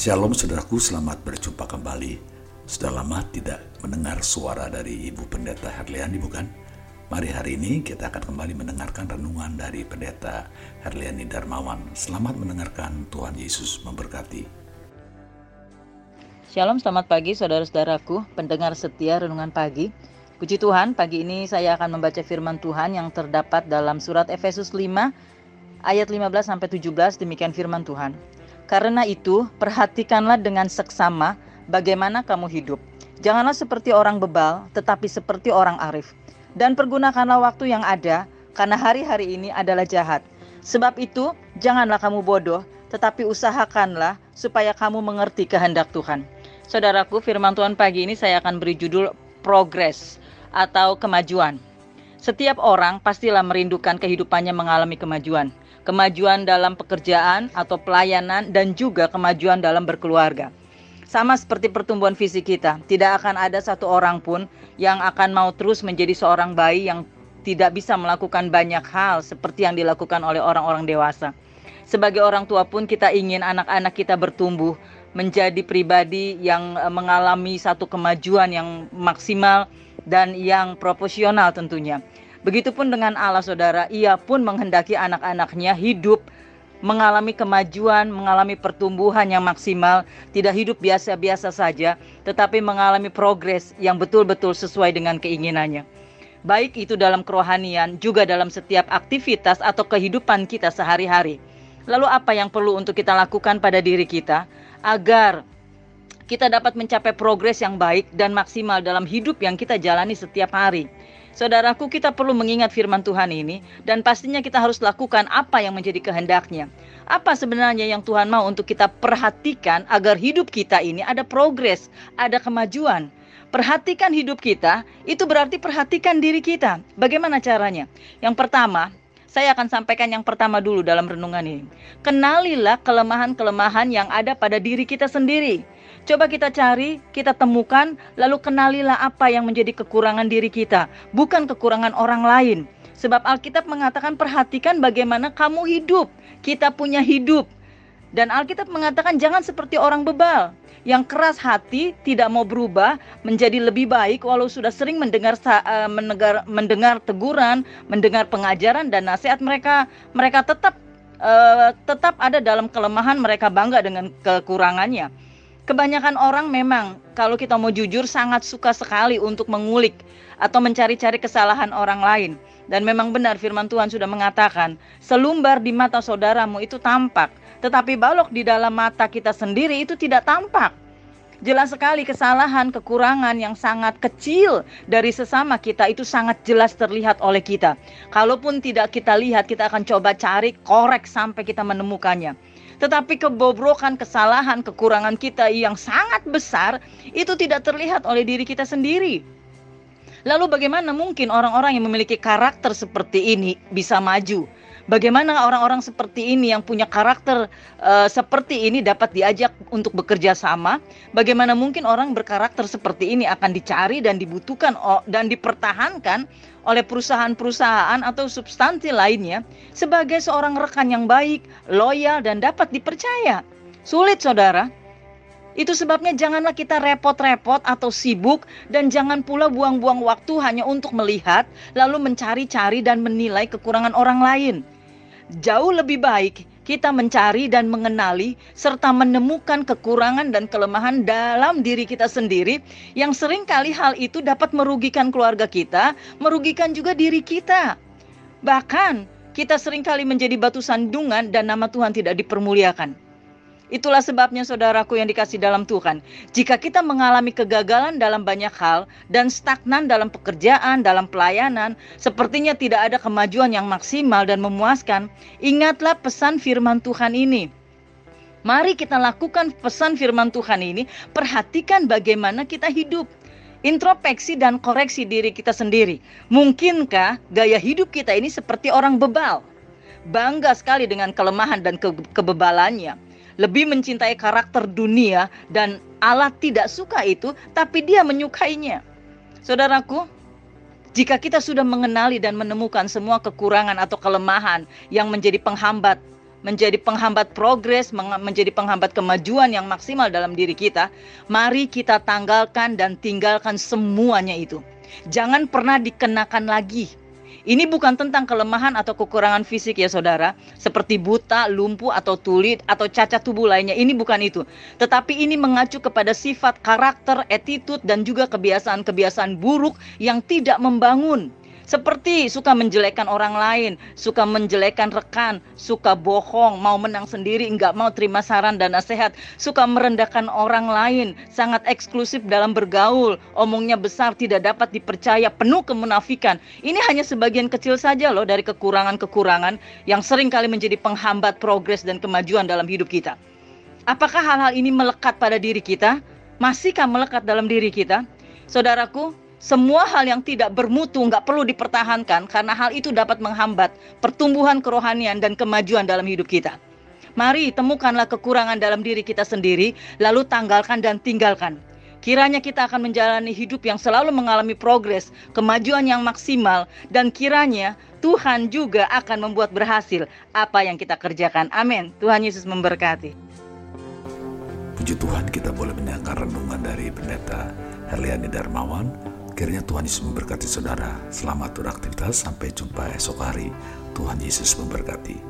Shalom saudaraku, selamat berjumpa kembali. Sudah lama tidak mendengar suara dari Ibu Pendeta Herliani bukan? Mari hari ini kita akan kembali mendengarkan renungan dari Pendeta Herliani Darmawan. Selamat mendengarkan Tuhan Yesus memberkati. Shalom, selamat pagi saudara-saudaraku, pendengar setia renungan pagi. Puji Tuhan, pagi ini saya akan membaca firman Tuhan yang terdapat dalam surat Efesus 5 ayat 15 sampai 17 demikian firman Tuhan. Karena itu, perhatikanlah dengan seksama bagaimana kamu hidup. Janganlah seperti orang bebal, tetapi seperti orang arif. Dan pergunakanlah waktu yang ada, karena hari-hari ini adalah jahat. Sebab itu, janganlah kamu bodoh, tetapi usahakanlah supaya kamu mengerti kehendak Tuhan. Saudaraku, firman Tuhan pagi ini saya akan beri judul progres atau kemajuan. Setiap orang pastilah merindukan kehidupannya mengalami kemajuan kemajuan dalam pekerjaan atau pelayanan, dan juga kemajuan dalam berkeluarga. Sama seperti pertumbuhan fisik kita, tidak akan ada satu orang pun yang akan mau terus menjadi seorang bayi yang tidak bisa melakukan banyak hal seperti yang dilakukan oleh orang-orang dewasa. Sebagai orang tua pun kita ingin anak-anak kita bertumbuh menjadi pribadi yang eh, mengalami satu kemajuan yang maksimal dan yang proporsional tentunya. Begitupun dengan Allah saudara, ia pun menghendaki anak-anaknya hidup mengalami kemajuan, mengalami pertumbuhan yang maksimal, tidak hidup biasa-biasa saja, tetapi mengalami progres yang betul-betul sesuai dengan keinginannya. Baik itu dalam kerohanian, juga dalam setiap aktivitas atau kehidupan kita sehari-hari. Lalu apa yang perlu untuk kita lakukan pada diri kita agar kita dapat mencapai progres yang baik dan maksimal dalam hidup yang kita jalani setiap hari? Saudaraku, kita perlu mengingat firman Tuhan ini dan pastinya kita harus lakukan apa yang menjadi kehendaknya. Apa sebenarnya yang Tuhan mau untuk kita perhatikan agar hidup kita ini ada progres, ada kemajuan. Perhatikan hidup kita, itu berarti perhatikan diri kita. Bagaimana caranya? Yang pertama, saya akan sampaikan yang pertama dulu dalam renungan ini. Kenalilah kelemahan-kelemahan yang ada pada diri kita sendiri. Coba kita cari, kita temukan, lalu kenalilah apa yang menjadi kekurangan diri kita, bukan kekurangan orang lain. Sebab Alkitab mengatakan perhatikan bagaimana kamu hidup. Kita punya hidup. Dan Alkitab mengatakan jangan seperti orang bebal yang keras hati, tidak mau berubah menjadi lebih baik walau sudah sering mendengar uh, mendengar mendengar teguran, mendengar pengajaran dan nasihat mereka, mereka tetap uh, tetap ada dalam kelemahan, mereka bangga dengan kekurangannya. Kebanyakan orang memang kalau kita mau jujur sangat suka sekali untuk mengulik atau mencari-cari kesalahan orang lain. Dan memang benar firman Tuhan sudah mengatakan, selumbar di mata saudaramu itu tampak, tetapi balok di dalam mata kita sendiri itu tidak tampak. Jelas sekali kesalahan, kekurangan yang sangat kecil dari sesama kita itu sangat jelas terlihat oleh kita. Kalaupun tidak kita lihat, kita akan coba cari, korek sampai kita menemukannya. Tetapi kebobrokan, kesalahan, kekurangan kita yang sangat besar itu tidak terlihat oleh diri kita sendiri. Lalu bagaimana mungkin orang-orang yang memiliki karakter seperti ini bisa maju? Bagaimana orang-orang seperti ini yang punya karakter uh, seperti ini dapat diajak untuk bekerja sama? Bagaimana mungkin orang berkarakter seperti ini akan dicari dan dibutuhkan dan dipertahankan oleh perusahaan-perusahaan atau substansi lainnya sebagai seorang rekan yang baik, loyal dan dapat dipercaya? Sulit, Saudara. Itu sebabnya janganlah kita repot-repot atau sibuk dan jangan pula buang-buang waktu hanya untuk melihat lalu mencari-cari dan menilai kekurangan orang lain. Jauh lebih baik kita mencari dan mengenali serta menemukan kekurangan dan kelemahan dalam diri kita sendiri yang sering kali hal itu dapat merugikan keluarga kita, merugikan juga diri kita. Bahkan kita sering kali menjadi batu sandungan dan nama Tuhan tidak dipermuliakan. Itulah sebabnya saudaraku yang dikasih dalam Tuhan. Jika kita mengalami kegagalan dalam banyak hal dan stagnan dalam pekerjaan, dalam pelayanan, sepertinya tidak ada kemajuan yang maksimal dan memuaskan, ingatlah pesan firman Tuhan ini. Mari kita lakukan pesan firman Tuhan ini, perhatikan bagaimana kita hidup. Introspeksi dan koreksi diri kita sendiri. Mungkinkah gaya hidup kita ini seperti orang bebal? Bangga sekali dengan kelemahan dan ke kebebalannya lebih mencintai karakter dunia dan Allah tidak suka itu, tapi dia menyukainya. Saudaraku, jika kita sudah mengenali dan menemukan semua kekurangan atau kelemahan yang menjadi penghambat menjadi penghambat progres, menjadi penghambat kemajuan yang maksimal dalam diri kita, mari kita tanggalkan dan tinggalkan semuanya itu. Jangan pernah dikenakan lagi ini bukan tentang kelemahan atau kekurangan fisik ya saudara, seperti buta, lumpuh atau tuli atau cacat tubuh lainnya. Ini bukan itu. Tetapi ini mengacu kepada sifat karakter, attitude dan juga kebiasaan-kebiasaan buruk yang tidak membangun seperti suka menjelekkan orang lain, suka menjelekkan rekan, suka bohong, mau menang sendiri, enggak mau terima saran dan nasihat, suka merendahkan orang lain, sangat eksklusif dalam bergaul, omongnya besar, tidak dapat dipercaya, penuh kemunafikan. Ini hanya sebagian kecil saja loh dari kekurangan-kekurangan yang sering kali menjadi penghambat progres dan kemajuan dalam hidup kita. Apakah hal-hal ini melekat pada diri kita? Masihkah melekat dalam diri kita? Saudaraku, semua hal yang tidak bermutu nggak perlu dipertahankan karena hal itu dapat menghambat pertumbuhan kerohanian dan kemajuan dalam hidup kita. Mari temukanlah kekurangan dalam diri kita sendiri, lalu tanggalkan dan tinggalkan. Kiranya kita akan menjalani hidup yang selalu mengalami progres, kemajuan yang maksimal, dan kiranya Tuhan juga akan membuat berhasil apa yang kita kerjakan. Amin. Tuhan Yesus memberkati. Puji Tuhan kita boleh mendengar renungan dari pendeta Herliani Darmawan Akhirnya Tuhan Yesus memberkati saudara. Selamat beraktivitas, sampai jumpa esok hari. Tuhan Yesus memberkati.